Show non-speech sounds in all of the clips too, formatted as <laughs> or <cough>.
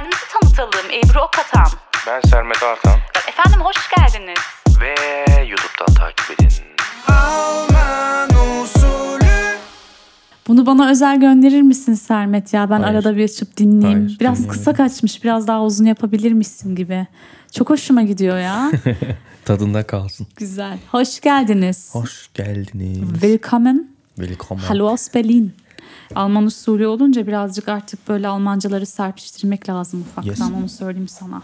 Kendimizi tanıtalım. Ebru Okatan. Ben Sermet Artan Efendim hoş geldiniz. ve YouTube'dan takip edin. Bunu bana özel gönderir misin Sermet ya? Ben Hayır. arada bir açıp dinleyeyim. Hayır, biraz dinleyemedim. kısa kaçmış. Biraz daha uzun yapabilir misin gibi. Çok hoşuma gidiyor ya. <laughs> Tadında kalsın. Güzel. Hoş geldiniz. Hoş geldiniz. Willkommen. Willkommen. Hallo aus Berlin. Alman usulü olunca birazcık artık böyle Almancaları serpiştirmek lazım ufaktan Yes. onu söyleyeyim sana.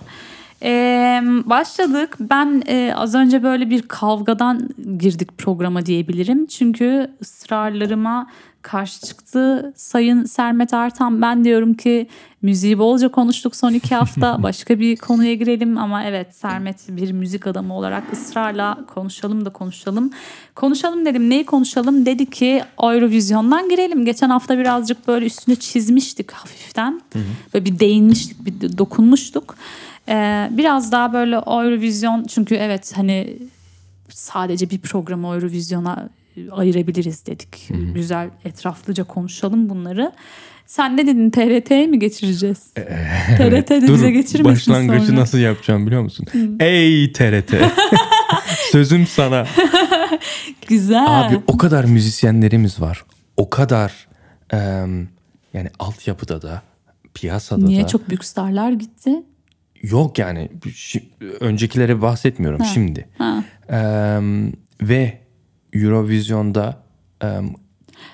Ee, başladık. Ben e, az önce böyle bir kavgadan girdik programa diyebilirim. Çünkü ısrarlarıma karşı çıktı Sayın Sermet Artan. Ben diyorum ki müziği bolca konuştuk son iki hafta. <laughs> Başka bir konuya girelim ama evet Sermet bir müzik adamı olarak ısrarla konuşalım da konuşalım. Konuşalım dedim. Neyi konuşalım? Dedi ki Eurovision'dan girelim. Geçen hafta birazcık böyle üstüne çizmiştik hafiften. Böyle bir değinmiştik, bir dokunmuştuk. Ee, biraz daha böyle Eurovision çünkü evet hani sadece bir programı Eurovision'a ayırabiliriz dedik. Güzel etraflıca konuşalım bunları. Sen ne dedin TRT'ye mi geçireceğiz? TRT'de Dur, bize geçirmesin başlangıcı sonra. nasıl yapacağım biliyor musun? Ey TRT. <laughs> Sözüm sana. Güzel. Abi o kadar müzisyenlerimiz var. O kadar em, yani altyapıda da piyasada Niye da. çok büyük starlar gitti? Yok yani öncekilere bahsetmiyorum şimdi. Ha. Em, ve Eurovision'da em,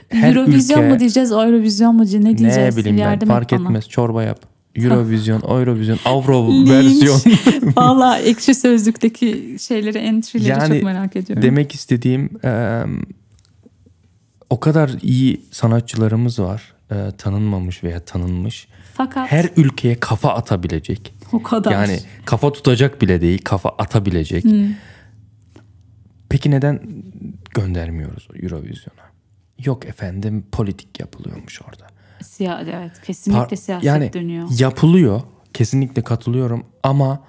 her Eurovision ülke mu diyeceğiz, Eurovision mu diyeceğiz? Ne diyeceğiz? ne bileyim ben Yardım fark et etmez çorba yap. <laughs> Eurovision, Eurovision, Avro versiyon. <laughs> Valla <laughs> ekşi sözlükteki şeyleri, entry'leri Yani çok merak ediyorum. Demek istediğim em, o kadar iyi sanatçılarımız var. e, tanınmamış veya tanınmış. Fakat Her ülkeye kafa atabilecek. o kadar. Yani kafa tutacak bile değil, kafa atabilecek. Peki neden göndermiyoruz Eurovision'a? Yok efendim politik yapılıyormuş orada. Siya, evet kesinlikle Par- siyaset yani dönüyor. yapılıyor. Kesinlikle katılıyorum ama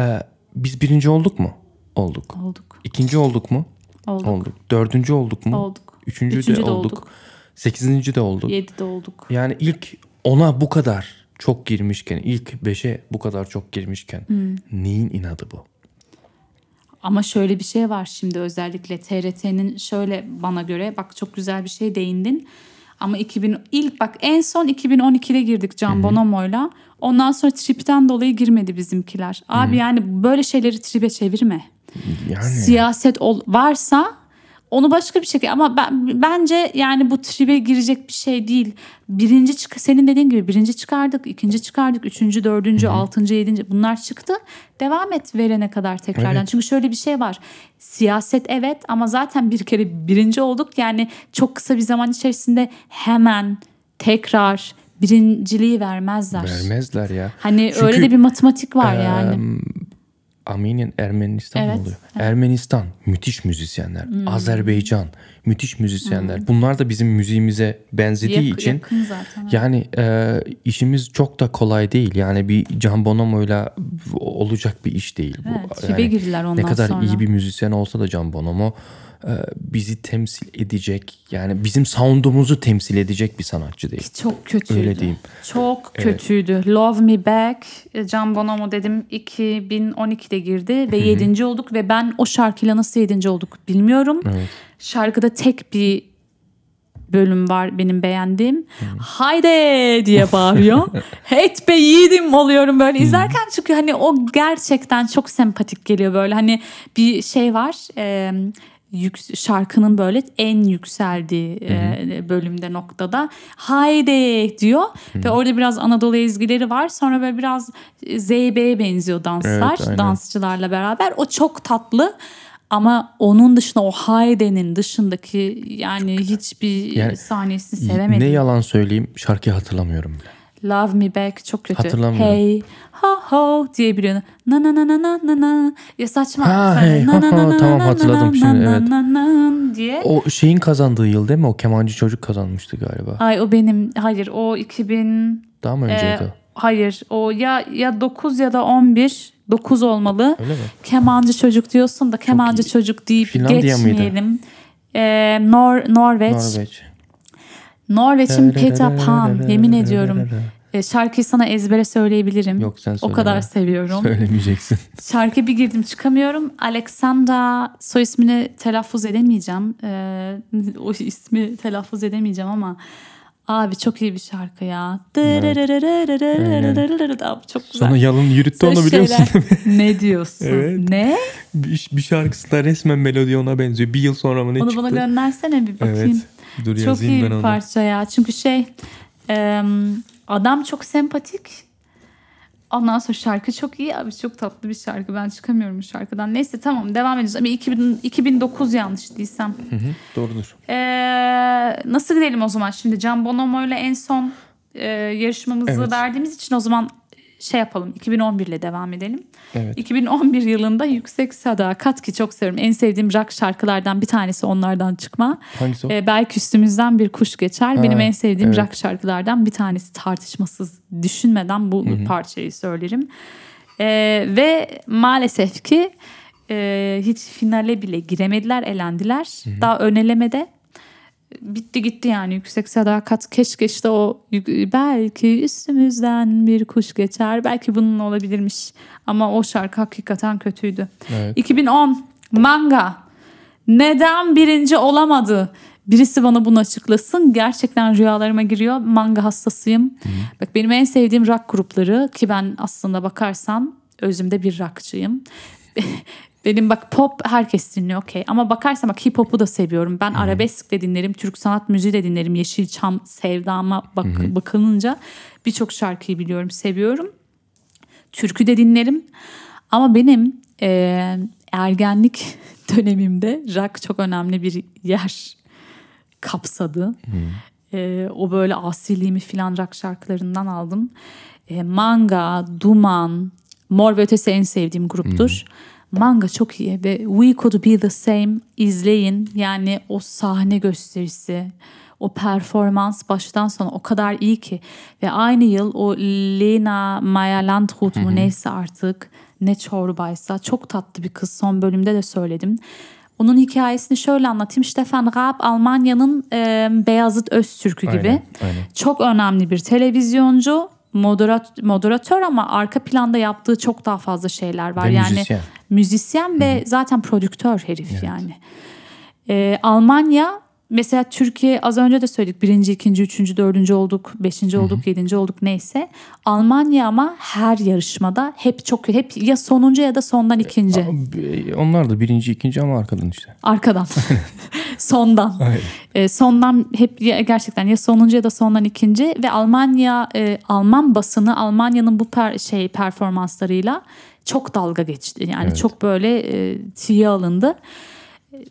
e, biz birinci olduk mu? Olduk. Olduk. İkinci olduk mu? Olduk. Dördüncü olduk mu? Olduk. Üçüncü, Üçüncü de, de olduk. olduk. Sekizinci de olduk. Yedide olduk. Yani ilk ona bu kadar çok girmişken, ilk beşe bu kadar çok girmişken Hmm. neyin inadı bu? Ama şöyle bir şey var şimdi özellikle TRT'nin şöyle bana göre bak çok güzel bir şey değindin. Ama 2000 ilk bak en son 2012'de girdik Can Bonomo'yla. Ondan sonra tripten dolayı girmedi bizimkiler. Abi yani böyle şeyleri tribe çevirme. Yani Siyaset ol, varsa onu başka bir şekilde ama ben, bence yani bu tribe girecek bir şey değil. Birinci çık senin dediğin gibi birinci çıkardık, ikinci çıkardık, üçüncü, dördüncü, altıncı, yedinci bunlar çıktı. Devam et verene kadar tekrardan. Evet. Çünkü şöyle bir şey var. Siyaset evet ama zaten bir kere birinci olduk. Yani çok kısa bir zaman içerisinde hemen tekrar birinciliği vermezler. vermezler ya. Hani Çünkü, öyle de bir matematik var yani. Armenian, Ermenistan mı Evet, oluyor? Ermenistan müthiş müzisyenler. Hmm. Azerbaycan müthiş müzisyenler. Bunlar da bizim müziğimize benzediği Yak- için yakın zaten. yani e, işimiz çok da kolay değil. Yani bir Can Bonomo'yla olacak bir iş değil bu. Evet, tribe girdiler ne ondan kadar sonra. iyi bir müzisyen olsa da Can Bonomo e, bizi temsil edecek yani bizim sound'umuzu temsil edecek bir sanatçı değil. Çok kötüydü. Öyle diyeyim. Çok kötüydü. Love Me Back, e, Can Bonomo dedim 2012'de girdi ve 7. olduk ve ben o şarkıyla nasıl 7. olduk bilmiyorum. Şarkıda tek bir bölüm var benim beğendiğim. Haydi diye bağırıyor. <laughs> Het be yiğidim oluyorum böyle izlerken çünkü hani o gerçekten çok sempatik geliyor böyle hani bir şey var. E, yük- şarkının böyle en yükseldiği e, bölümde noktada haydi diyor ve orada biraz Anadolu ezgileri var sonra böyle biraz ZB'ye benziyor danslar Evet, aynen. dansçılarla beraber o çok tatlı ama onun dışında o hayde'nin dışındaki yani hiçbir Yani sahnesini sevemedim. Ne yalan söyleyeyim şarkıyı hatırlamıyorum bile. Love Me Back çok kötü. Hatırlamıyorum. Hey ho ho diye bir yana. Na na na na na na na. Ya saçma. Ha, Sonra hey, na na na na tamam, na hatırladım na şimdi, na evet. na na diye. O şeyin kazandığı yıl değil mi? O kemancı çocuk kazanmıştı galiba. Ay o benim hayır o 2000 Daha mı e, önceydi? Hayır o ya ya 9 ya da 11 9 olmalı. Öyle mi? Kemancı çocuk diyorsun da kemancı iyi. çocuk deyip Finlandiya mıydı? geçmeyelim. E, Nor Norveç. Norveç. Norveç'in Peter Pan yemin ediyorum. E, şarkıyı sana ezbere söyleyebilirim. Yok, sen O söyle kadar be. seviyorum. Söylemeyeceksin. <laughs> Şarkı bir girdim çıkamıyorum. Alexandra soy ismini telaffuz edemeyeceğim. Ee, o ismi telaffuz edemeyeceğim ama abi çok iyi bir şarkı ya. Abi çok güzel. Sana yalın yürüttü onu biliyorsun. Şeyler- <laughs> ne diyorsun? Evet. Ne? bir, bir şarkısı da resmen melodi ona benziyor. Bir yıl sonra mı ne Onu çıktı? bana göndersene bir bakayım. Evet. Dur Çok yazayım iyi ben bir onu. parça ya. Çünkü şey adam çok sempatik. Ondan sonra şarkı çok iyi. Abi çok tatlı bir şarkı. Ben çıkamıyorum bu şarkıdan. Neyse tamam devam ediyoruz. Ama 2000, 2009 yanlış değilsem. Hı hı, doğrudur. Ee, nasıl gidelim o zaman? Şimdi Can Bonomo ile en son e, yarışmamızı Evet. verdiğimiz için o zaman şey yapalım. 2011 ile devam edelim. Evet. 2011 yılında Yüksek Sadakat ki çok seviyorum. En sevdiğim rock şarkılardan bir tanesi onlardan çıkma. Hangisi o? Ee, belki üstümüzden bir kuş geçer. Ha, Benim en sevdiğim evet. rock şarkılardan bir tanesi tartışmasız düşünmeden bu parçayı söylerim. Ee, ve maalesef ki e, hiç finale bile giremediler, elendiler. Daha önelemede bitti gitti yani yüksek sadakat keşke işte o belki üstümüzden bir kuş geçer belki bunun olabilirmiş ama o şarkı hakikaten kötüydü. Evet. 2010 manga neden birinci olamadı? Birisi bana bunu açıklasın. Gerçekten rüyalarıma giriyor. Manga hastasıyım. Bak benim en sevdiğim rock grupları ki ben aslında bakarsan özümde bir rockçıyım. Benim bak pop herkes dinliyor okey. Ama bakarsan bak hip hop'u da seviyorum. Ben arabesk de dinlerim. Türk sanat müziği de dinlerim. Yeşilçam sevdama bak, bakılınca birçok şarkıyı biliyorum. Seviyorum. Türkü de dinlerim. Ama benim e, ergenlik <laughs> dönemimde rock çok önemli bir yer kapsadı. E, o böyle asiliğimi filan rock şarkılarından aldım. E, Manga, Duman, Mor ve Ötesi en sevdiğim gruptur. Manga çok iyi ve We Could Be The Same izleyin. Yani o sahne gösterisi, o performans baştan sona o kadar iyi ki. Ve aynı yıl o Lena Maya Landrut mu neyse artık ne çorbaysa çok tatlı bir kız. Son bölümde de söyledim. Onun hikayesini şöyle anlatayım. Stefan Raab Almanya'nın e, Beyazıt Öztürk'ü gibi. Aynen, aynen. Çok önemli bir televizyoncu, moderat, moderatör ama arka planda yaptığı çok daha fazla şeyler var. Ve yani müzisyen. Müzisyen ve zaten prodüktör herif yani. Ee, Almanya mesela Türkiye az önce de söyledik birinci, ikinci, üçüncü, dördüncü olduk, beşinci olduk, yedinci olduk neyse. Almanya ama her yarışmada hep çok hep ya sonuncu ya da sondan ikinci. Abi, Onlar da birinci, ikinci ama arkadan işte. Arkadan. <laughs> <laughs> sondan. Aynen. E, sondan hep ya- gerçekten ya sonuncu ya da sondan ikinci ve Almanya e, Alman basını Almanya'nın bu per, şey performanslarıyla çok dalga geçti. Yani Evet. çok böyle e, tiye alındı.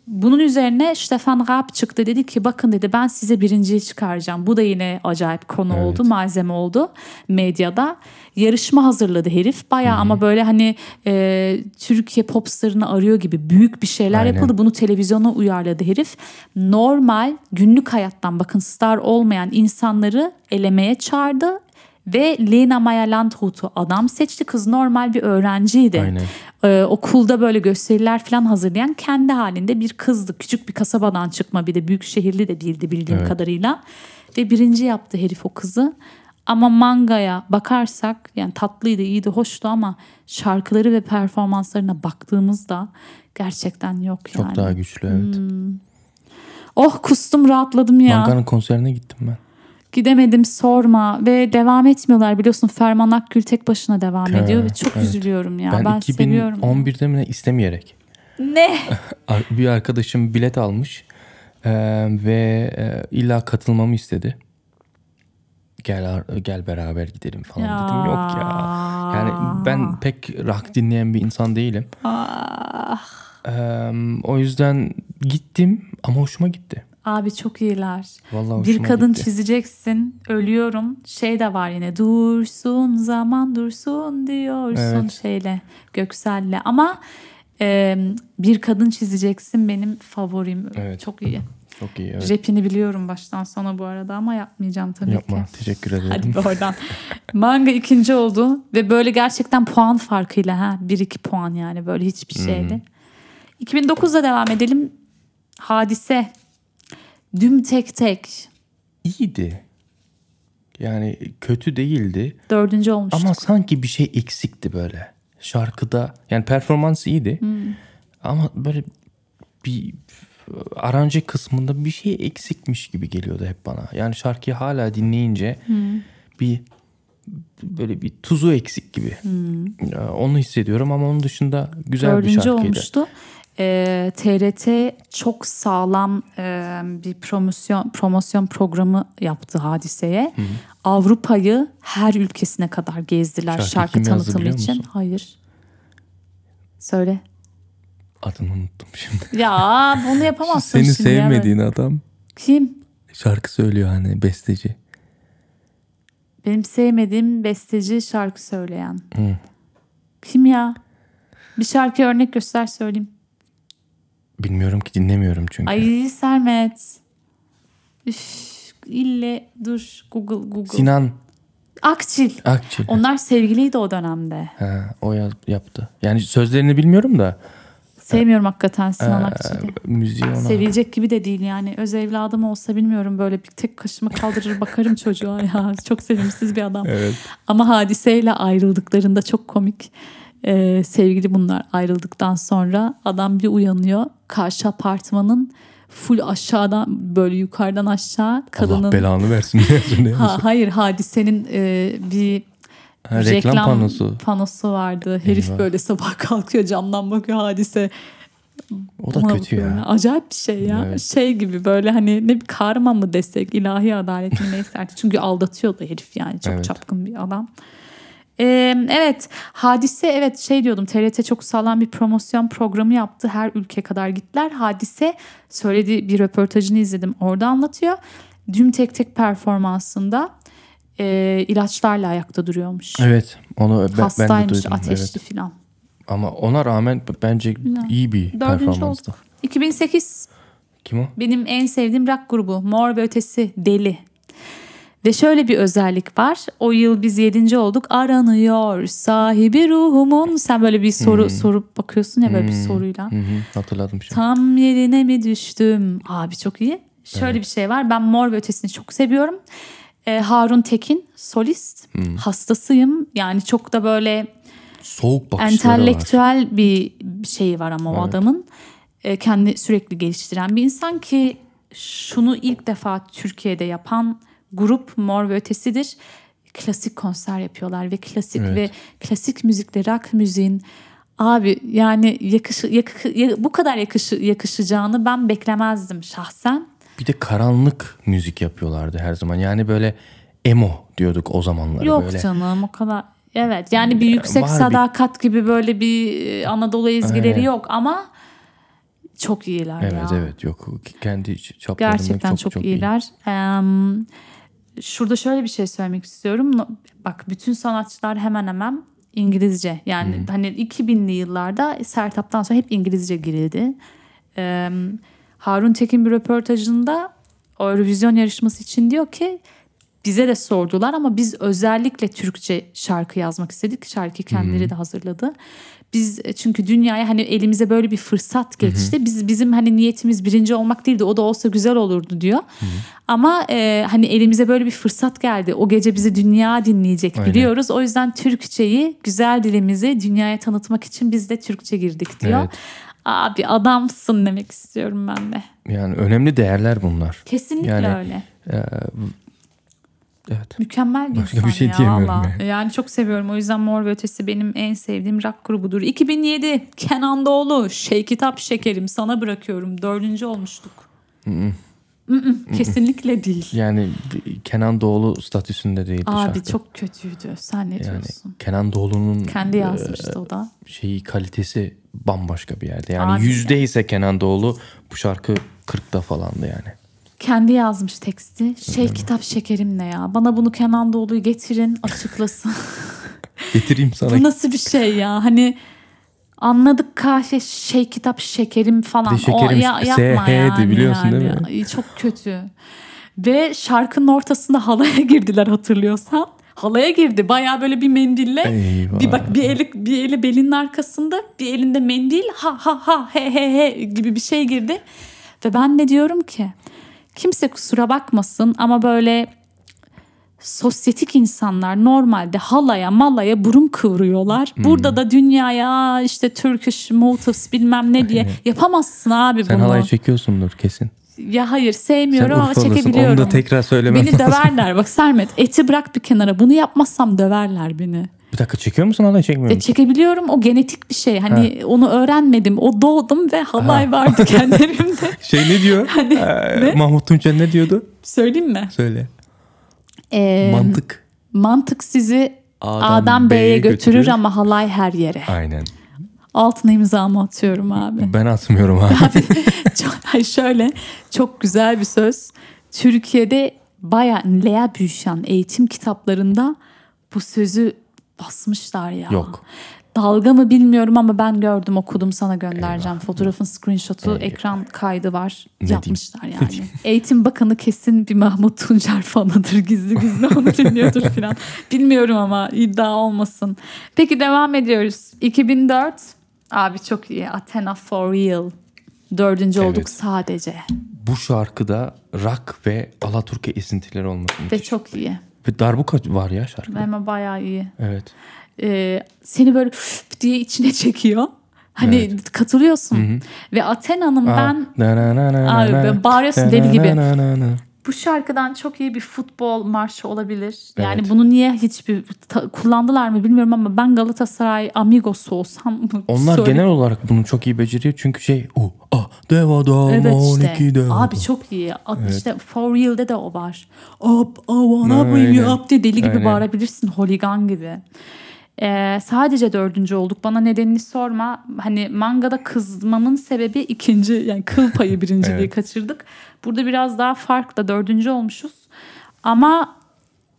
Bunun üzerine Stefan Raab çıktı dedi ki bakın dedi ben size birinciyi çıkaracağım. Bu da yine acayip konu Evet. oldu malzeme oldu medyada. Yarışma hazırladı herif baya ama böyle hani e, Türkiye popstarını arıyor gibi büyük bir şeyler Aynen. yapıldı. Bunu televizyona uyarladı herif. Normal günlük hayattan bakın star olmayan insanları elemeye çağırdı. Ve Lena Maya Landrut'u adam seçti. Kız normal bir öğrenciydi. Aynen. Ee, okulda böyle gösteriler falan hazırlayan kendi halinde bir kızdı. Küçük bir kasabadan çıkma bir de büyük şehirli de değildi bildiğim Evet. kadarıyla. Ve birinci yaptı herif o kızı. Ama mangaya bakarsak yani tatlıydı, iyiydi, hoştu ama şarkıları ve performanslarına baktığımızda gerçekten yok Çok yani. daha güçlü evet. Oh kustum rahatladım ya. Manga'nın konserine gittim ben. Gidemedim sorma ve devam etmiyorlar biliyorsun Ferman Akgül tek başına devam Evet, ediyor ve çok evet. üzülüyorum ya. ben, Ben, seviyorum. 2011'de mi istemeyerek. Ne? <laughs> Bir arkadaşım bilet almış eee, ve eee, illa katılmamı istedi. Gel gel beraber gidelim falan dedim. Yok ya. Yani ben pek rock dinleyen bir insan değilim. Ah, Eee, o yüzden gittim ama hoşuma gitti. Abi çok iyiler. Vallahi Bir kadın gitti. çizeceksin. Ölüyorum. Şey de var yine. Dursun zaman dursun diyorsun Evet. şeyle. Göksel'le. Ama e, bir kadın çizeceksin benim favorim. Evet. Çok iyi. Çok iyi. Evet. Rapini biliyorum baştan sona bu arada ama yapmayacağım tabii Yapma. ki. Teşekkür ederim. Hadi oradan. <laughs> Manga ikinci oldu ve böyle gerçekten puan farkıyla ha 1-2 puan yani böyle hiçbir şeydi. 2009'da devam edelim. Hadise. Düm tek tek. İyiydi. Yani kötü değildi. Dördüncü olmuştuk. Ama sanki bir şey eksikti böyle. Şarkıda yani performans iyiydi. Ama böyle bir aranje kısmında bir şey eksikmiş gibi geliyordu hep bana. Yani şarkıyı hala dinleyince bir böyle bir tuzu eksik gibi. Ya, Onu hissediyorum ama onun dışında güzel bir Dördüncü şarkıydı. olmuştu. Ee, TRT çok sağlam e, bir promosyon promosyon programı yaptı hadiseye. Avrupa'yı her ülkesine kadar gezdiler Şarkı şarkı tanıtımı için. musun? Hayır. Söyle. Adını unuttum şimdi. <laughs> Ya bunu yapamazsın Seni şimdi ya. sevmediğin adam Kim? şarkı söylüyor hani besteci. Benim sevmediğim besteci şarkı söyleyen. Hı. Kim ya? Bir şarkı örnek göster söyleyeyim. Bilmiyorum ki dinlemiyorum çünkü. Ay Sermet. Üf, ille dur Google Google. Sinan Akçil. Akçil. Onlar sevgiliydi o dönemde. Ha, o yaz- yaptı. Yani sözlerini bilmiyorum da Sevmiyorum hakikaten Sinan e, Akçil'i. müziği ona. Sevilecek gibi de değil yani. Öz evladım olsa bilmiyorum böyle bir tek kaşımı kaldırır bakarım <laughs> çocuğa ya. Çok sevimsiz bir adam. Evet. Ama hadiseyle ayrıldıklarında çok komik. Ee, sevgili bunlar ayrıldıktan sonra adam bir uyanıyor. Karşı apartmanın full aşağıdan böyle yukarıdan aşağı Allah kadının belanı versin. diye ha, hayır hadisenin e, bir Ha, reklam, panosu. panosu vardı. Herif Eyvah. böyle sabah kalkıyor camdan bakıyor hadise. O da kötü ya. Acayip bir şey ya. Evet. Şey gibi böyle hani ne bir karma mı desek ilahi adalet mi <laughs> neyse artık. Çünkü aldatıyordu herif yani çok Evet. çapkın bir adam. Ee, evet hadise evet şey diyordum TRT çok sağlam bir promosyon programı yaptı. Her ülke kadar gittiler. Hadise söylediği bir röportajını izledim. Orada anlatıyor. Düm tek tek performansında e, ilaçlarla ayakta duruyormuş. Evet. Onu ben, ben de Hastaymış duydum. ateşli Evet. filan. Ama ona rağmen bence iyi bir performanstı. olduk. 2008 Kim o? benim en sevdiğim rock grubu Mor ve Ötesi Deli. Ve şöyle bir özellik var. O yıl biz yedinci olduk. Aranıyor sahibi ruhumun. Sen böyle bir soru sorup bakıyorsun ya böyle bir soruyla. Hı, hatırladım şimdi. Tam yerine mi düştüm? Abi çok iyi. Şöyle bir şey var. Ben Mor ve Ötesi'ni çok seviyorum. Ee, Harun Tekin solist. Hastasıyım. Yani çok da böyle Soğuk bakışları var. entelektüel bir şeyi var ama o adamın. Ee, kendi sürekli geliştiren bir insan ki şunu ilk defa Türkiye'de yapan grup Mor ve Ötesi'dir. Klasik konser yapıyorlar ve klasik Evet. ve klasik müzikle rock müziğin abi yani yakışı, yakı- ya- bu kadar yakışı, yakışacağını ben beklemezdim şahsen. Bir de karanlık müzik yapıyorlardı her zaman. Yani böyle emo diyorduk o zamanlar. Yok böyle. canım o kadar. Evet yani bir yüksek var bir- sadakat gibi böyle bir e, Anadolu ezgileri Aynen. yok ama çok iyiler ya. Evet evet yok. Kendi çaplarında Gerçekten çok, çok, çok iyi. iyiler. Şurada şöyle bir şey söylemek istiyorum. Bak bütün sanatçılar hemen hemen İngilizce. Yani hani 2000'li yıllarda Sertab'tan sonra hep İngilizce girildi. Em, Harun Tekin bir röportajında Eurovision yarışması için diyor ki bize de sordular ama biz özellikle Türkçe şarkı yazmak istedik. Şarkıyı kendileri de hazırladı. Biz e, çünkü dünyaya hani elimize böyle bir fırsat geçti. Biz bizim hani niyetimiz birinci olmak değildi. O da olsa güzel olurdu diyor. Ama e, hani elimize böyle bir fırsat geldi. O gece bizi dünya dinleyecek Aynen. biliyoruz. O yüzden Türkçeyi, güzel dilimizi dünyaya tanıtmak için biz de Türkçe girdik diyor. Evet. Abi adamsın demek istiyorum ben de. Yani önemli değerler bunlar. Kesinlikle Yani, öyle. Ee, evet. Mükemmel bir Başka insan bir şey ya diyemiyorum yani. Yani çok seviyorum. O yüzden Mor ve Ötesi benim en sevdiğim rock grubudur. 2007 Kenan Doğulu Şey Kitap Şekerim sana bırakıyorum. Dördüncü olmuştuk. Mm-mm, Kesinlikle değil. Yani Kenan Doğulu statüsünde değildi Abi şarkı. çok kötüydü. Sen ne yani diyorsun? Kenan Doğulu'nun Kendi e, yazmıştı o da. şeyi kalitesi bambaşka bir yerde. Yani yüzde ise Kenan Doğulu bu şarkı 40'da falandı yani. Kendi yazmış teksti. Şey Kitap Şekerim ne ya? Bana bunu Kenan Doğulu'yu getirin açıklasın. <laughs> Getireyim sana. Bu nasıl bir şey ya? Hani anladık kahve şey kitap şekerim falan. De şekerim yapma SH'di yani biliyorsun değil yani. mi? Ay, Çok kötü. Ve şarkının ortasında halaya girdiler hatırlıyorsan. Halaya girdi. Baya böyle bir mendille. Eyvah. Bir bak bir eli bir eli belinin arkasında, bir elinde mendil. Ha ha ha he he he gibi bir şey girdi. Ve ben de diyorum ki kimse kusura bakmasın ama böyle sosyetik insanlar normalde halaya malaya burun kıvırıyorlar. Hmm. Burada da dünyaya işte Turkish motifs bilmem ne diye <laughs> yapamazsın abi Sen bunu. halay çekiyorsundur kesin. Ya hayır Sen sevmiyorum ama Urfalısın. çekebiliyorum. Onu da tekrar söylemem Beni döverler bak Sermet eti bırak bir kenara bunu yapmazsam döverler beni. Bir dakika çekiyor musun halay çekmiyor E, musun? çekebiliyorum o genetik bir şey hani onu öğrenmedim o doğdum ve halay vardı <laughs> kendilerimde. Şey ne diyor? <laughs> Hani, Ee, ne? Mahmut Tunçen ne diyordu? Söyleyeyim mi? Söyle. Ee, Mantık. mantık sizi A'dan A'dan B'ye B'ye götürür, götürür. ama halay her yere. Aynen. Altına imzamı atıyorum abi. Ben atmıyorum abi. <laughs> çok, hayır şöyle çok güzel bir söz. Türkiye'de bayağı Lea Büyüşen eğitim kitaplarında bu sözü basmışlar ya. Yok. Dalga mı bilmiyorum ama ben gördüm okudum sana göndereceğim. Fotoğrafın screenshotu ekran kaydı var. Ne Yapmışlar yani. Eğitim Bakanı kesin bir Mahmut Tuncer fanıdır. Gizli gizli onu <laughs> dinliyordur falan. Bilmiyorum ama iddia olmasın. Peki devam ediyoruz. 2004 abi çok iyi. Athena for real. Dördüncü Evet. olduk sadece. Bu şarkıda rock ve Alaturka esintileri olması Ve müthiş. çok iyi. Ve darbuka var ya şarkıda. Ama bayağı iyi. Evet. Ee, seni böyle diye içine çekiyor. Hani katılıyorsun. Ve Athena'nın ben Abi ben bağırıyorsun deli gibi. bu şarkıdan çok iyi bir futbol marşı olabilir. Yani Evet. bunu niye hiçbir ta- kullandılar mı bilmiyorum ama ben Galatasaray Amigosu olsam Onlar söyle- genel olarak bunu çok iyi beceriyor çünkü şey o ah deva da Evet işte. 12 deva. Abi çok iyi. At- işte For Real'de de o var. Up, I wanna bring you up diye deli gibi Aynen. bağırabilirsin. Holigan gibi. Ee, sadece dördüncü olduk. Bana nedenini sorma. Hani mangada kızmamın sebebi ikinci yani kıl payı <laughs> birinciliği Evet. kaçırdık. Burada biraz daha farkla dördüncü olmuşuz. Ama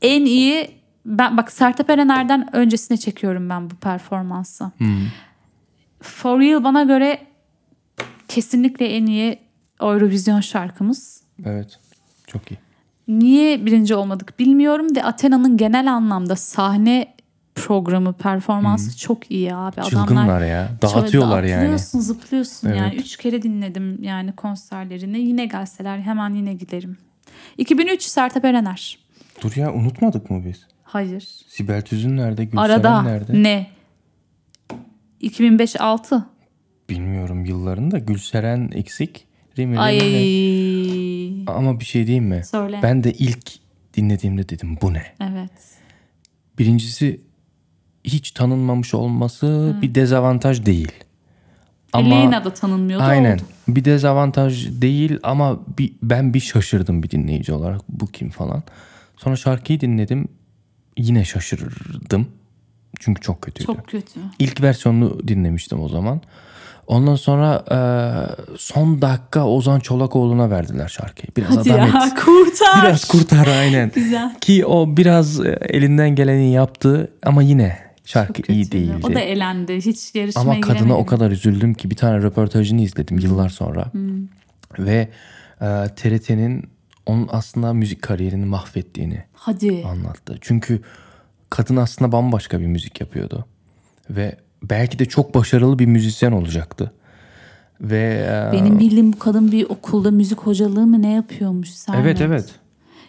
en iyi ben bak Sertab Erener'den öncesine çekiyorum ben bu performansı. For Real bana göre kesinlikle en iyi Eurovision şarkımız. Evet. Çok iyi. Niye birinci olmadık bilmiyorum ve Athena'nın genel anlamda sahne programı, performansı çok iyi abi. Çılgınlar ya. Dağıtıyorlar yani. Zıplıyorsun yani. Evet. Üç kere dinledim yani konserlerini. Yine gelseler hemen yine giderim. 2003 Sertab Erener. Dur ya unutmadık mı biz? Hayır. Sibel Tüzün nerede? Gülseren Arada nerede? ne? 2005-6. Bilmiyorum yıllarında. Gülseren eksik. Rimi Ay. Rimi ne? Ama bir şey diyeyim mi? Söyle. Ben de ilk dinlediğimde dedim bu ne? Evet. Birincisi hiç tanınmamış olması bir dezavantaj değil. Ama Elena da tanınmıyordu. aynen oldu. bir dezavantaj değil ama bir, ben bir şaşırdım bir dinleyici olarak bu kim falan. Sonra şarkıyı dinledim yine şaşırdım çünkü çok kötüydü. Çok kötü. İlk versiyonunu dinlemiştim o zaman. Ondan sonra e, son dakika Ozan Çolakoğlu'na verdiler şarkıyı. Biraz Hadi adalet. ya kurtar. Biraz kurtar aynen. <laughs> Güzel. Ki o biraz e, elinden geleni yaptı ama yine şarkı Çok iyi değildi. O da elendi. Hiç yarışmaya ama kadına giremedi. o kadar üzüldüm ki bir tane röportajını izledim yıllar sonra. Ve e, TRT'nin onun aslında müzik kariyerini mahvettiğini Hadi. anlattı. Çünkü kadın aslında bambaşka bir müzik yapıyordu. Ve belki de çok başarılı bir müzisyen olacaktı. Ve e, Benim bildiğim bu kadın bir okulda müzik hocalığı mı ne yapıyormuş Sermet? evet evet.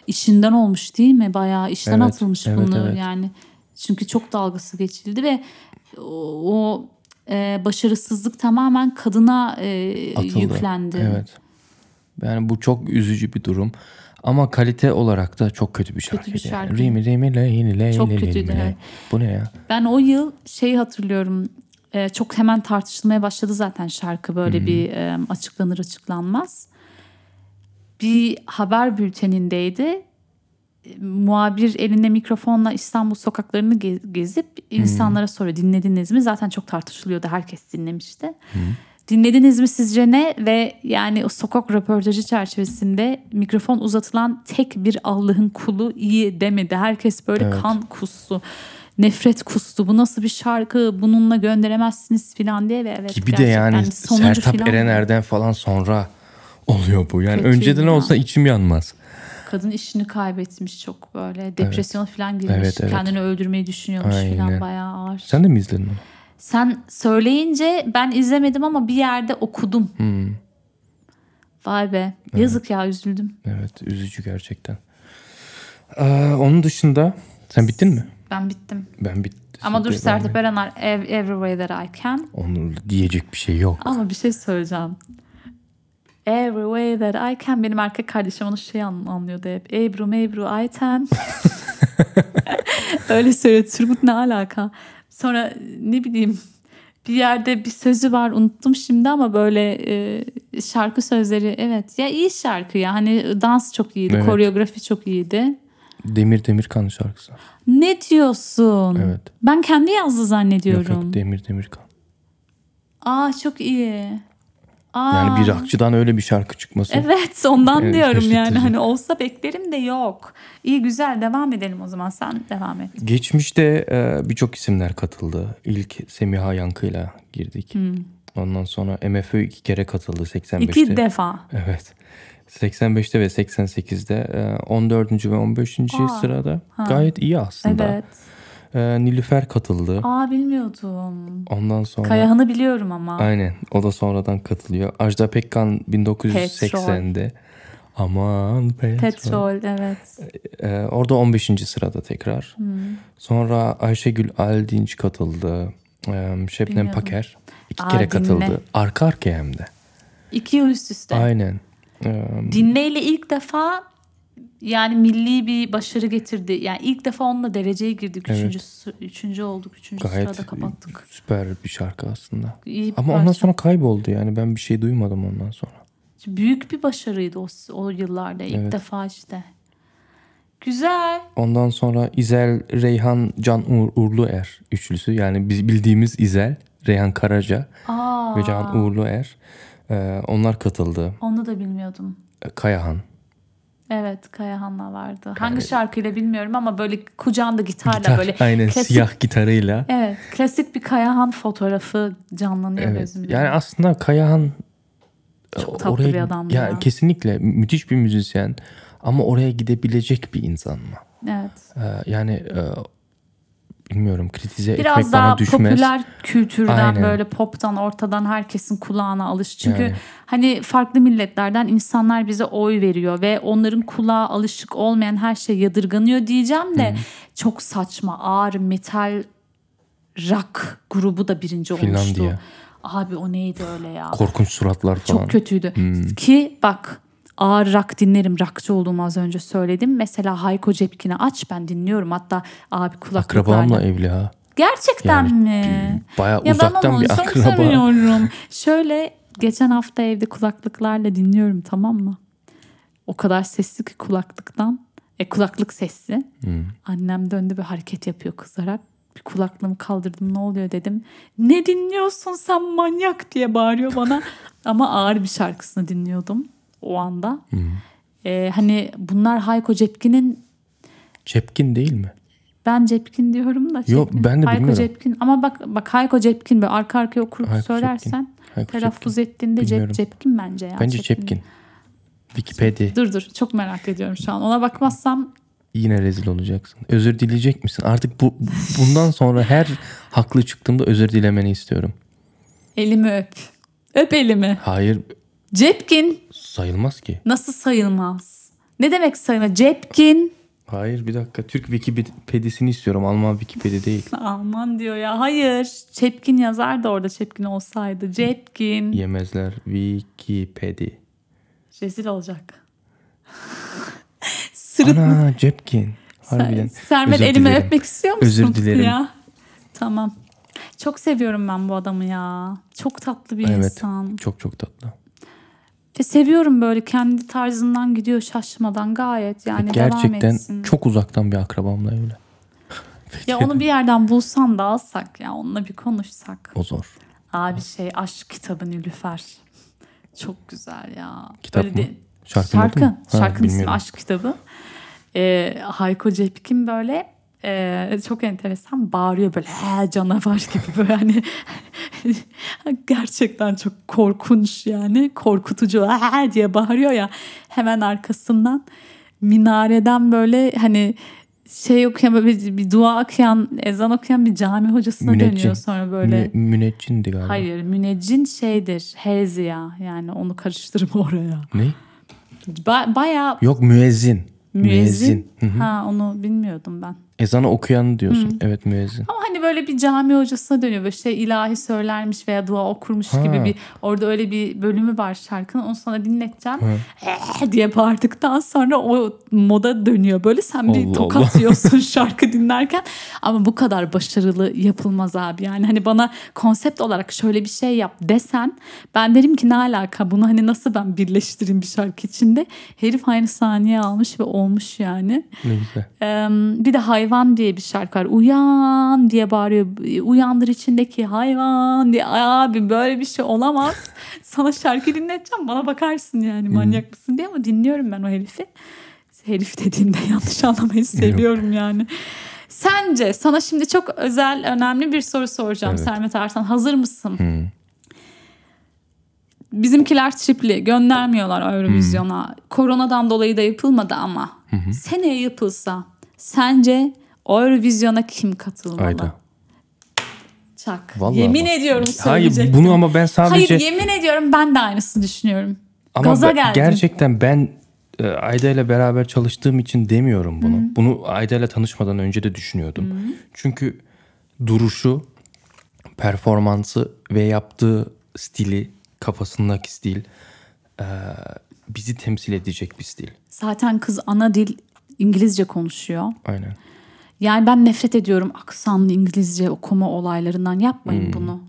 İşinden olmuş değil mi? Bayağı işten Evet, atılmış evet, bunu evet. yani. Çünkü çok dalgası geçildi ve o, o, e, başarısızlık tamamen kadına e, Atıldı. yüklendi. Evet. Yani bu çok üzücü bir durum. Ama kalite olarak da çok kötü bir şarkı. bir şarkı. Rimi rimi leyli leyli Çok kötüydü. Bu ne ya? Ben o yıl şeyi hatırlıyorum. e, çok hemen tartışılmaya başladı zaten şarkı böyle bir e, açıklanır açıklanmaz. Bir haber bültenindeydi. Muhabir elinde mikrofonla İstanbul sokaklarını ge- gezip insanlara soruyor dinlediniz mi? Zaten çok tartışılıyordu herkes dinlemişti. Dinlediniz mi sizce ne? Ve yani o sokak röportajı çerçevesinde mikrofon uzatılan tek bir Allah'ın kulu iyi demedi. Herkes böyle Evet. kan kustu. Nefret kustu. Bu nasıl bir şarkı? Bununla gönderemezsiniz falan diye. Ve evet Ki bir de yani sonuncu Sertab falan- Erener'den falan sonra oluyor bu. Yani Kötüydü önceden ya. olsa içim yanmaz. Kadın işini kaybetmiş çok böyle. Depresyona falan girmiş. Evet, evet. Kendini öldürmeyi düşünüyormuş Aynen. falan bayağı ağır. Sen de mi izledin onu? Sen söyleyince ben izlemedim ama bir yerde okudum. Hmm. Vay be. Yazık ya üzüldüm. Evet üzücü gerçekten. Ee, onun dışında sen bittin mi? Ben bittim. Ben bittim. Ama dur Sertab Erener Ev- Every Way That I Can. Onun diyecek bir şey yok. Ama bir şey söyleyeceğim. Every way that I can. Benim erkek kardeşim onu şey an- anlıyordu hep. Ebru Ebru Ayten. <laughs> Öyle söylüyor. Turgut ne alaka? Sonra ne bileyim bir yerde bir sözü var unuttum şimdi ama böyle e, şarkı sözleri evet ya iyi şarkı ya hani dans çok iyiydi Evet. koreografi çok iyiydi. Demir Demirkan şarkısı. Ne diyorsun? Evet. Ben kendi yazdı Yok zannediyorum. yok Demir Demirkan. Aa çok iyi. Aa. Yani bir rockçıdan öyle bir şarkı çıkması. Evet ondan Evet, diyorum yani hani olsa beklerim de yok. İyi güzel devam edelim o zaman sen devam et. Geçmişte e, birçok isimler katıldı. İlk Semiha Yankı'yla girdik. Ondan sonra MFÖ iki kere katıldı 85'te. Hmm. İki defa. Evet. 85'te ve 88'de e, 14. ve 15. sırada. Gayet iyi aslında. Evet. E, Nilüfer katıldı. Aa bilmiyordum. Ondan sonra Kayahan'ı biliyorum ama. aynen o da sonradan katılıyor. Ajda Pekkan 1980'de. Aman petrol. Petrol evet. E, orada 15. sırada tekrar. Hmm. Sonra Ayşegül Aldinç katıldı. E, Şebnem Bilmiyordum. Paker iki Aa, kere dinle. katıldı. Arka arkaya hem de. İki yıl üst üste. Aynen. E, Dinleyle ilk defa yani milli bir başarı getirdi. Yani ilk defa onunla dereceye girdik. Evet. Üçüncü, üçüncü olduk. Üçüncü gayet sırada kapattık. süper bir şarkı aslında. İyi Ama ondan parça. sonra kayboldu yani ben bir şey duymadım ondan sonra. Büyük bir başarıydı o, o yıllarda. ilk Evet. defa işte. Güzel. Ondan sonra İzel, Reyhan, Can Uğur, Uğurluer üçlüsü. Yani biz bildiğimiz İzel, Reyhan Karaca Aa, ve Can Uğurluer. Ee, onlar katıldı. onu da bilmiyordum. Kayahan. Evet Kayahan'la vardı. Hangi şarkıyla bilmiyorum ama böyle kucağında gitarla Gitar, böyle aynen klasik, siyah gitarıyla. Evet klasik bir Kayahan fotoğrafı canlanıyor Evet. gözümde. Yani aslında Kayahan Çok tatlı bir adamdı ya, ya. Kesinlikle müthiş bir müzisyen ama oraya gidebilecek bir insan mı? evet. Ee, yani e, bilmiyorum kritize Biraz etmek daha bana düşmez. popüler kültürden Aynen. böyle poptan ortadan herkesin kulağına alış. Çünkü Yani. hani farklı milletlerden insanlar bize oy veriyor ve onların kulağa alışık olmayan her şey yadırganıyor diyeceğim de çok saçma ağır metal rock grubu da birinci olmuştu. Finlandiya. Abi o neydi öyle ya? Korkunç suratlar falan. Çok kötüydü. Hmm. Ki bak ağır rock dinlerim. Rockçı olduğumu az önce söyledim. Mesela Hayko Cepkin'i aç ben dinliyorum. Hatta abi kulaklıklarla. Akrabamla evli ha. Gerçekten Yani mi? Baya Ya ben uzaktan onu bir akraba. seviyorum. <laughs> Şöyle geçen hafta evde kulaklıklarla dinliyorum tamam mı? O kadar sesli ki kulaklıktan. E kulaklık sesli. Hmm. Annem döndü bir hareket yapıyor kızarak. Bir kulaklığımı kaldırdım ne oluyor dedim. Ne dinliyorsun sen manyak diye bağırıyor bana. <laughs> Ama ağır bir şarkısını dinliyordum o anda. Hmm. E, hani bunlar Hayko Cepkin'in Cepkin değil mi? ben Cepkin diyorum da. Yok, Cepkin. ben de Hayko bilmiyorum. Cepkin. Ama bak bak Hayko Cepkin böyle arka arkaya okurup Hayko söylersen Hayko telaffuz Cepkin. ettiğinde Cep. Cepkin bence ya. Bence Cepkin. Wikipedia. Dur dur çok merak ediyorum şu an. Ona bakmazsam Yine rezil olacaksın. Özür dileyecek misin? Artık bu bundan sonra her haklı çıktığımda özür dilemeni istiyorum. elimi öp. Öp elimi. Hayır Cepkin sayılmaz ki. nasıl sayılmaz? Ne demek sayılmaz? Cepkin. Hayır bir dakika. Türk Wikipedia'sini istiyorum. Alman Wikipedia değil. <laughs> Aman diyor ya. Hayır. Çepkin yazar da orada Çepkin olsaydı. Cepkin. Yemezler. Wikipedia. Rezil olacak. <laughs> Sırıt Ana Cepkin. Harbiden. Sermet elimi dilerim. öpmek istiyor musun? Özür dilerim. Ya. Tamam. Çok seviyorum ben bu adamı ya. Çok tatlı bir Evet. insan. Çok çok tatlı. Ve seviyorum böyle kendi tarzından gidiyor şaşmadan gayet yani devam Gerçekten etsin. çok uzaktan bir akrabamla <laughs> evli. Ya onu bir yerden bulsan da alsak ya onunla bir konuşsak. O zor. Abi şey aşk kitabı Nilüfer. Çok güzel ya. Kitap Böyle mı? de- Şarkı. Ha, Şarkının ismi. Aşk kitabı. Ee, Hayko Cepkin böyle e, çok enteresan bağırıyor böyle he canavar gibi <laughs> böyle hani <laughs> gerçekten çok korkunç yani korkutucu he diye bağırıyor ya hemen arkasından minareden böyle hani şey okuyan böyle bir, bir dua okuyan ezan okuyan bir cami hocasına Müneccin. dönüyor sonra böyle. Müne- müneccindi galiba. Hayır müneccin şeydir herziya yani onu karıştırma <laughs> oraya. Ne? Ba- bayağı Yok müezzin. Müezzin. Müezzin. Hı hı. Ha onu bilmiyordum ben. Ezanı okuyan diyorsun. Evet müezzin. Ama hani böyle bir cami hocasına dönüyor. Böyle şey ilahi söylermiş veya dua okurmuş Ha. gibi bir orada öyle bir bölümü var şarkının. Onu sana dinleteceğim. "Eh" diye bağırdıktan sonra o moda dönüyor. Böyle sen bir Allah tokat yiyorsun <laughs> şarkı dinlerken. Ama bu kadar başarılı yapılmaz abi. Yani hani bana konsept olarak şöyle bir şey yap desen ben derim ki ne alaka bunu hani nasıl ben birleştireyim bir şarkı içinde. Herif aynı saniye almış ve olmuş yani. Ne güzel. Ee, bir de hayvan diye bir şarkı var. Uyan diye bağırıyor. Uyandır içindeki hayvan diye. Abi böyle bir şey olamaz. <laughs> Sana şarkı dinleteceğim. Bana bakarsın yani manyak mısın diye ama dinliyorum ben o herifi. Herif dediğinde <laughs> yanlış anlamayı seviyorum yani. Sence sana şimdi çok özel önemli bir soru soracağım Evet. Sermet Arslan. Hazır mısın? Hı. Bizimkiler tripli göndermiyorlar Eurovision'a. Koronadan dolayı da yapılmadı ama. Seneye yapılsa sence Eurovision'a kim katılmalı? Ayda. Çak. Vallahi yemin bak. ediyorum Hayır söyleyecektim. bunu ama ben sadece... Hayır yemin ediyorum ben de aynısını düşünüyorum. Ama Gaza geldim. gerçekten ben e, Ayda ile beraber çalıştığım için demiyorum bunu. Bunu Ayda ile tanışmadan önce de düşünüyordum. Çünkü duruşu, performansı ve yaptığı stili, kafasındaki stil e, bizi temsil edecek bir stil. Zaten kız ana dil İngilizce konuşuyor. Aynen. Yani ben nefret ediyorum aksanlı İngilizce okuma olaylarından. Yapmayın Hmm. bunu.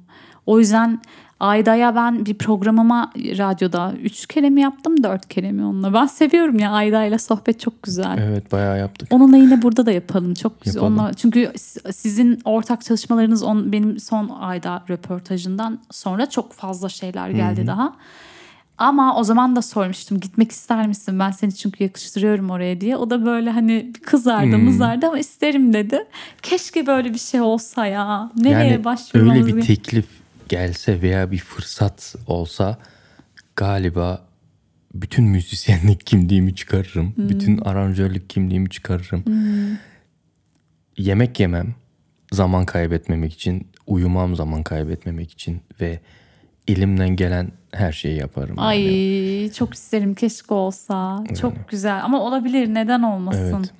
O yüzden Ayda'ya ben bir programıma radyoda üç kere mi yaptım dört kere mi onunla. Ben seviyorum ya Ayda'yla sohbet çok güzel. Evet bayağı yaptık. Onunla yine burada da yapalım. Çok güzel. Yapalım. Onunla, çünkü sizin ortak çalışmalarınız on, benim son ayda röportajından sonra çok fazla şeyler geldi daha. Ama o zaman da sormuştum gitmek ister misin? Ben seni çünkü yakıştırıyorum oraya diye. O da böyle hani kızardı Hmm. mızardı ama isterim dedi. Keşke böyle bir şey olsa ya. Nereye Yani başvurmamız öyle bir teklif gelse veya bir fırsat olsa galiba bütün müzisyenlik <laughs> kimliğimi çıkarırım. Bütün aranjörlük kimliğimi çıkarırım. Yemek yemem zaman kaybetmemek için, uyumam zaman kaybetmemek için ve elimden gelen her şeyi yaparım. Ay yani. çok isterim keşke olsa. Çok güzel ama olabilir neden olmasın. Evet.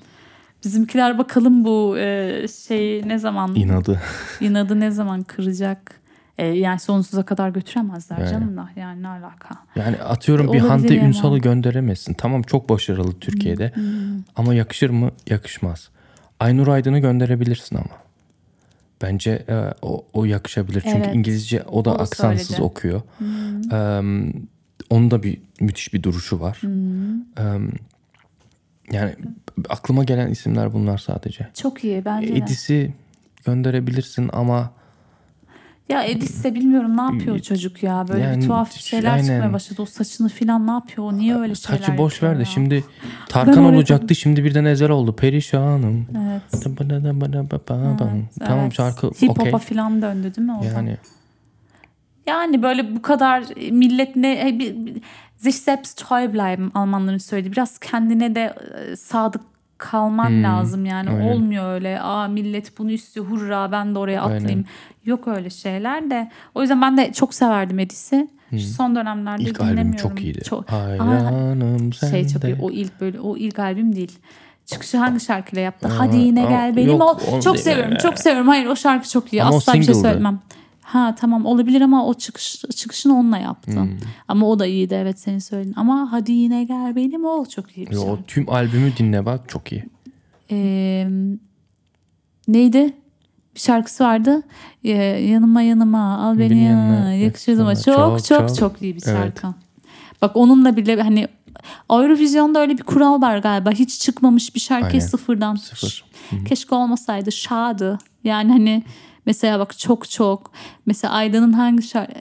Bizimkiler bakalım bu e, şeyi ne zaman İnadı. inadı ne zaman kıracak. E, yani sonsuza kadar götüremezler Yani. canım da yani ne alaka. Yani atıyorum bir Olabilir Hande yani. Ünsal'ı gönderemezsin. Tamam çok başarılı Türkiye'de. Ama yakışır mı? Yakışmaz. Aynur Aydın'ı gönderebilirsin ama. Bence e, o, o yakışabilir. Çünkü Evet. İngilizce o da O da aksansız söyledi. okuyor. Em, onun da bir müthiş bir duruşu var. Em, yani aklıma gelen isimler bunlar sadece. Çok iyi bence. Edis'i gönderebilirsin ama Ya Edis de bilmiyorum ne yapıyor çocuk ya. Böyle Yani bir tuhaf şeyler aynen. çıkmaya başladı. O saçını falan ne yapıyor? O niye öyle şeyler saçı boş ver de şimdi Tarkan olacaktı şimdi birden Ezel oldu. Perişanım. Evet. Tamam evet. şarkı Hip hop'a okey. falan döndü değil mi o? Yani Yani böyle bu kadar millet ne e, bir- bir- sich selbst treu bleiben Almanların söylediği. Biraz kendine de e, sadık kalman lazım yani. Hmm, aynen. Olmuyor öyle. Aa millet bunu istiyor. Hurra ben de oraya atlayayım. Aynen. Yok öyle şeyler de. O yüzden ben de çok severdim Edis'i. Şu son dönemlerde Hmm. ilk albüm dinlemiyorum. çok iyiydi. Çok, Hayranım sende. şey çok iyi. O ilk böyle o ilk albüm değil. Çıkışı hangi şarkıyla yaptı? Aa, Hadi yine aa, gel benim yok, ol. Çok seviyorum. Çok seviyorum. Hayır o şarkı çok iyi. Ama Asla bir şey söylemem. Ha tamam olabilir ama o çıkış çıkışını onunla yaptı. Hmm. Ama o da iyiydi evet senin söylediğin. Ama hadi yine gel benim ol çok iyi bir Yo, şarkı. tüm albümü dinle bak çok iyi. Ee, neydi? Bir şarkısı vardı. Ee, yanıma yanıma al beni, Beni yanına yakışırdım. Çok çok Çok, çok, iyi bir Evet. şarkı. Bak onunla bile hani Eurovision'da öyle bir kural var galiba. Hiç çıkmamış bir şarkıyı Aynen. sıfırdan. Sıfır. Keşke olmasaydı şadı. Yani hani mesela bak çok çok mesela Ayda'nın hangi şarkı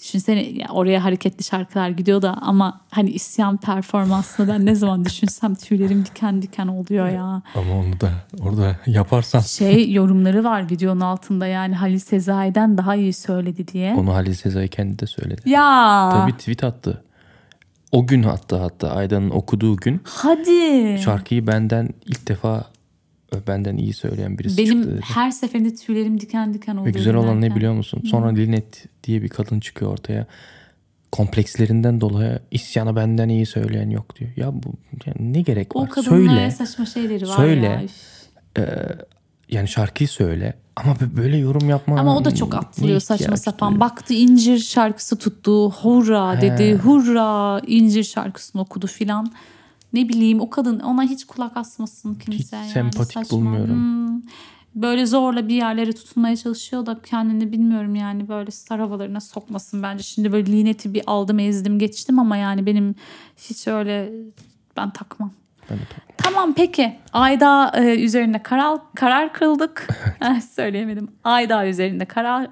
düşünsene ya oraya hareketli şarkılar gidiyor da ama hani isyan performansını ben ne zaman düşünsem tüylerim diken diken oluyor ya. Ama onu da orada yaparsan. Şey yorumları var videonun altında yani Halil Sezai'den daha iyi söyledi diye. Onu Halil Sezai kendi de söyledi. Ya Tabii tweet attı. O gün hatta hatta Aydan'ın okuduğu gün hadi. şarkıyı benden ilk defa benden iyi söyleyen birisi Benim çıktı dedi. her seferinde tüylerim diken diken Ve oluyor. güzel olan ne biliyor musun? Sonra Linet diye bir kadın çıkıyor ortaya. komplekslerinden dolayı isyanı benden iyi söyleyen yok diyor. Ya bu yani ne gerek O var? kadının Söyle. öyle saçma şeyleri var Söyle. ya. üf. Yani şarkıyı söyle ama bö- böyle yorum yapma. Ama o da çok atlıyor saçma sapan. duyuyor? Baktı incir şarkısı tuttu. Hurra dedi. Hurra incir şarkısını okudu filan. Ne bileyim o kadın ona hiç kulak asmasın kimse. Hiç yani. sempatik Saçma. bulmuyorum. Hmm. Böyle zorla bir yerlere tutunmaya çalışıyor da kendini bilmiyorum yani böyle star havalarına sokmasın bence. Şimdi böyle lineti bir aldım ezdim geçtim ama yani benim hiç öyle ben takmam. Ben de tak- Tamam peki. Ayda e, üzerinde karar karar kıldık. Eh, <laughs> Söyleyemedim. Ayda üzerinde karar.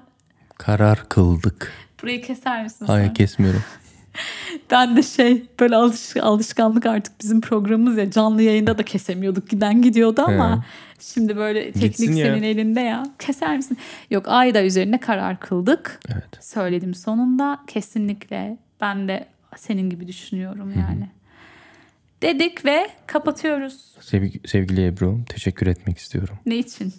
Karar kıldık. Burayı keser misin? Hayır sen? kesmiyorum. <laughs> Ben de şey böyle alış, alışkanlık artık bizim programımız ya canlı yayında da kesemiyorduk. Giden gidiyordu ama He. şimdi böyle teknik Gitsin ya. senin elinde ya. Keser misin? Yok Ayda üzerinde karar kıldık. Evet. Söyledim sonunda. Kesinlikle ben de senin gibi düşünüyorum yani. Dedik ve kapatıyoruz. Sevgi, sevgili Ebru teşekkür etmek istiyorum. Ne için?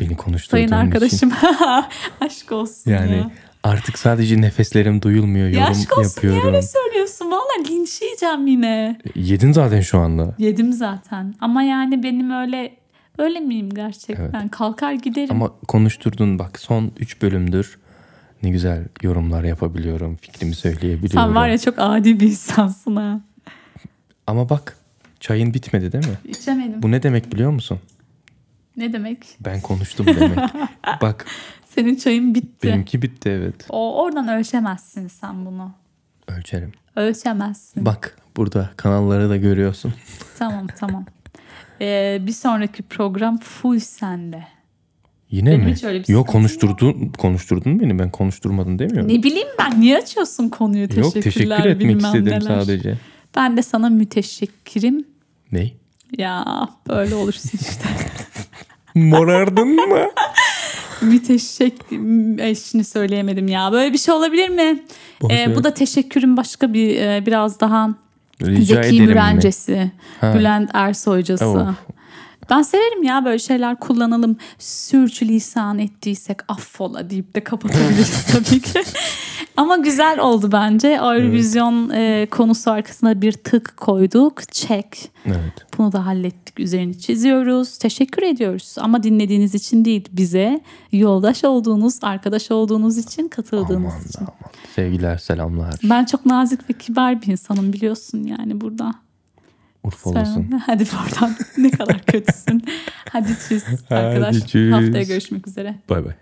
Beni konuşturduğun Sayın için. arkadaşım. <laughs> Aşk olsun Yani ya. Artık sadece nefeslerim duyulmuyor. Ya Yorum aşk olsun niye yapıyorum. öyle söylüyorsun? Valla linç yiyeceğim yine. Yedin zaten şu anda. Yedim zaten. Ama yani benim öyle öyle miyim gerçekten? Kalkar giderim. Ama konuşturdun bak son 3 bölümdür ne güzel yorumlar yapabiliyorum. Fikrimi söyleyebiliyorum. Sen var ya çok adi bir insansın ha. Ama bak çayın bitmedi değil mi? İçemedim. Bu ne demek biliyor musun? Ne demek? Ben konuştum demek. <laughs> bak Senin çayın bitti. benimki bitti evet. O oradan ölçemezsin sen bunu. Ölçerim. Ölçemezsin. Bak burada kanalları da görüyorsun. <laughs> Tamam tamam. Ee, bir sonraki program full sende. Yine Benim mi? hiç öyle bir Yok konuşturdun, konuşturdun beni ben konuşturmadım demiyorum. Ne bileyim ben niye açıyorsun konuyu? Teşekkürler Yok teşekkür etmek istedim neler. sadece. Ben de sana müteşekkirim. Ne? Ya böyle olursun işte. <laughs> Morardın mı? <laughs> Müteşek... Şimdi söyleyemedim ya. Böyle bir şey olabilir mi? Boş Ee, bu da teşekkürün başka bir e, biraz daha Rica Zeki? Mürencesi. Bülent Ersoycası. Of. Ben severim ya böyle şeyler kullanalım. Sürçülisan ettiysek affola deyip de kapatabiliriz <laughs> tabii ki. Ama güzel oldu bence. Eurovision e, konusu arkasına bir tık koyduk. Çek. Evet. Bunu da hallettik. Üzerini çiziyoruz. Teşekkür ediyoruz. Ama dinlediğiniz için değil bize yoldaş olduğunuz, arkadaş olduğunuz için katıldığınız Aman için. da aman. Sevgiler selamlar. Ben çok nazik ve kibar bir insanım biliyorsun yani burada. Urfolusun. Sen- <laughs> Hadi buradan ne kadar kötüsün. Hadi çiz <laughs> Hadi arkadaş. çiz. Haftaya görüşmek üzere. Bay bay.